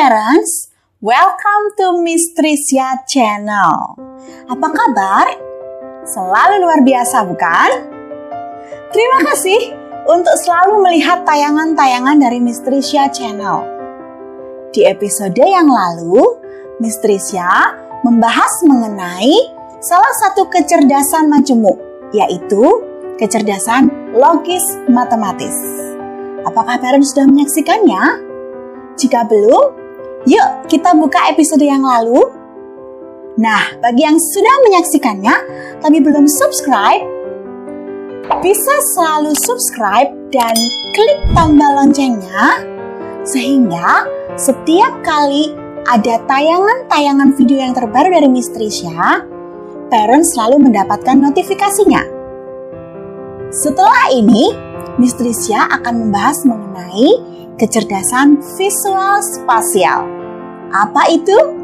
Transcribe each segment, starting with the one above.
parents, welcome to Miss Tricia Channel. Apa kabar? Selalu luar biasa bukan? Terima kasih untuk selalu melihat tayangan-tayangan dari Miss Tricia Channel. Di episode yang lalu, Miss Tricia membahas mengenai salah satu kecerdasan majemuk, yaitu kecerdasan logis matematis. Apakah parents sudah menyaksikannya? Jika belum, yuk kita buka episode yang lalu. Nah, bagi yang sudah menyaksikannya tapi belum subscribe, bisa selalu subscribe dan klik tombol loncengnya sehingga setiap kali ada tayangan-tayangan video yang terbaru dari Miss Trisha, parents selalu mendapatkan notifikasinya. Setelah ini, Miss Trisha akan membahas mengenai kecerdasan visual spasial. Apa itu?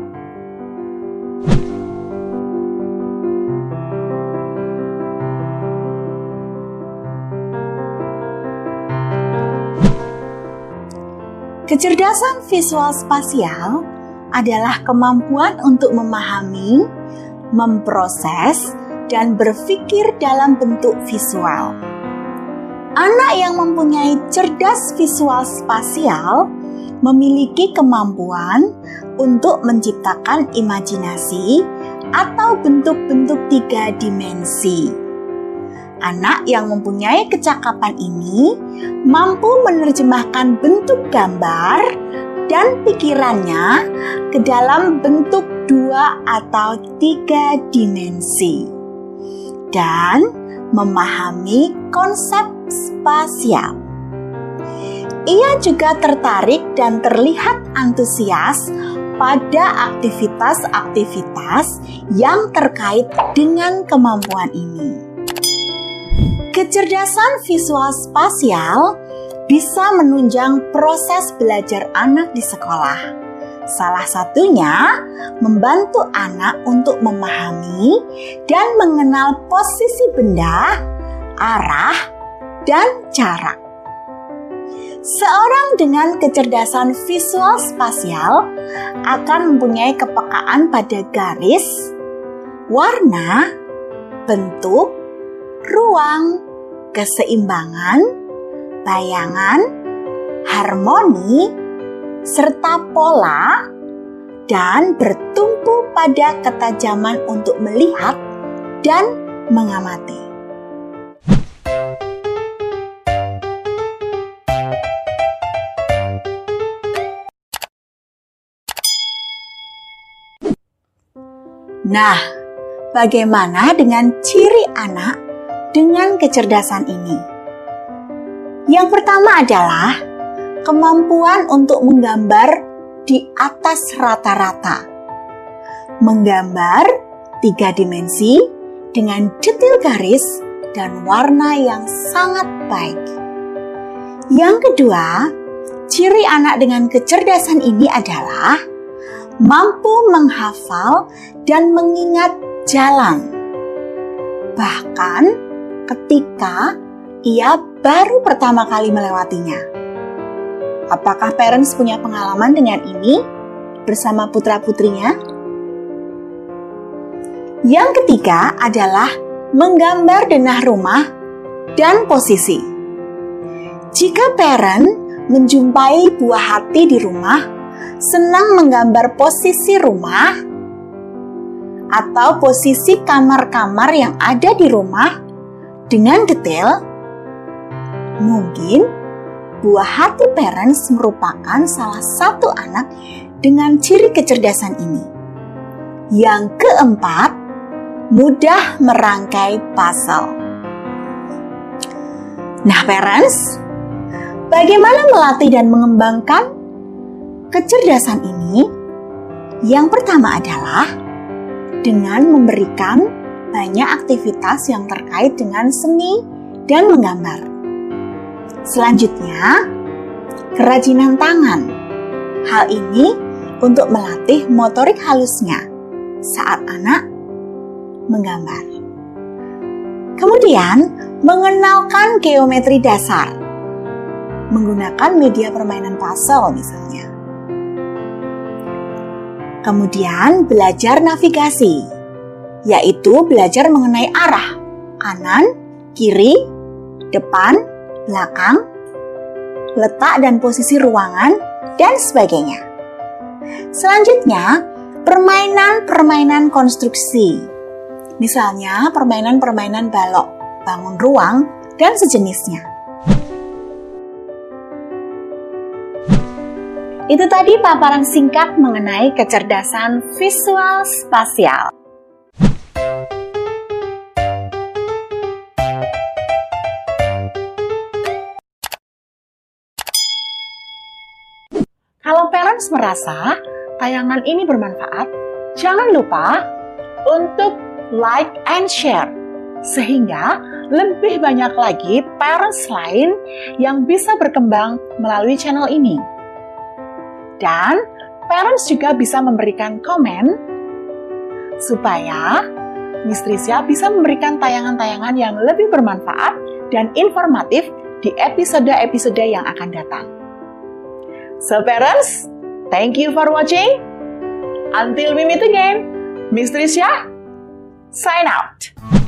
Kecerdasan visual spasial adalah kemampuan untuk memahami, memproses, dan berpikir dalam bentuk visual. Anak yang mempunyai cerdas visual spasial memiliki kemampuan untuk menciptakan imajinasi atau bentuk-bentuk tiga dimensi. Anak yang mempunyai kecakapan ini mampu menerjemahkan bentuk gambar dan pikirannya ke dalam bentuk dua atau tiga dimensi. Dan memahami konsep spasial. Ia juga tertarik dan terlihat antusias pada aktivitas-aktivitas yang terkait dengan kemampuan ini. Kecerdasan visual spasial bisa menunjang proses belajar anak di sekolah Salah satunya membantu anak untuk memahami dan mengenal posisi benda, arah, dan cara. Seorang dengan kecerdasan visual spasial akan mempunyai kepekaan pada garis, warna, bentuk, ruang, keseimbangan, bayangan, harmoni, serta pola dan bertumpu pada ketajaman untuk melihat dan mengamati. Nah, bagaimana dengan ciri anak dengan kecerdasan ini? Yang pertama adalah kemampuan untuk menggambar di atas rata-rata. Menggambar tiga dimensi dengan detail garis dan warna yang sangat baik. Yang kedua, ciri anak dengan kecerdasan ini adalah mampu menghafal dan mengingat jalan. Bahkan ketika ia baru pertama kali melewatinya. Apakah parents punya pengalaman dengan ini bersama putra-putrinya? Yang ketiga adalah menggambar denah rumah dan posisi. Jika parent menjumpai buah hati di rumah, senang menggambar posisi rumah atau posisi kamar-kamar yang ada di rumah dengan detail, mungkin buah hati parents merupakan salah satu anak dengan ciri kecerdasan ini. Yang keempat, mudah merangkai puzzle. Nah, parents, bagaimana melatih dan mengembangkan kecerdasan ini? Yang pertama adalah dengan memberikan banyak aktivitas yang terkait dengan seni dan menggambar. Selanjutnya, kerajinan tangan. Hal ini untuk melatih motorik halusnya saat anak menggambar. Kemudian, mengenalkan geometri dasar menggunakan media permainan puzzle misalnya. Kemudian belajar navigasi, yaitu belajar mengenai arah kanan, kiri, depan, belakang, letak dan posisi ruangan, dan sebagainya. Selanjutnya, permainan-permainan konstruksi. Misalnya, permainan-permainan balok, bangun ruang, dan sejenisnya. Itu tadi paparan singkat mengenai kecerdasan visual spasial. Kalau parents merasa tayangan ini bermanfaat, jangan lupa untuk like and share sehingga lebih banyak lagi parents lain yang bisa berkembang melalui channel ini. Dan parents juga bisa memberikan komen supaya Miss Trisha bisa memberikan tayangan-tayangan yang lebih bermanfaat dan informatif di episode-episode yang akan datang. So parents, thank you for watching. Until we meet again, Miss Trisha, sign out.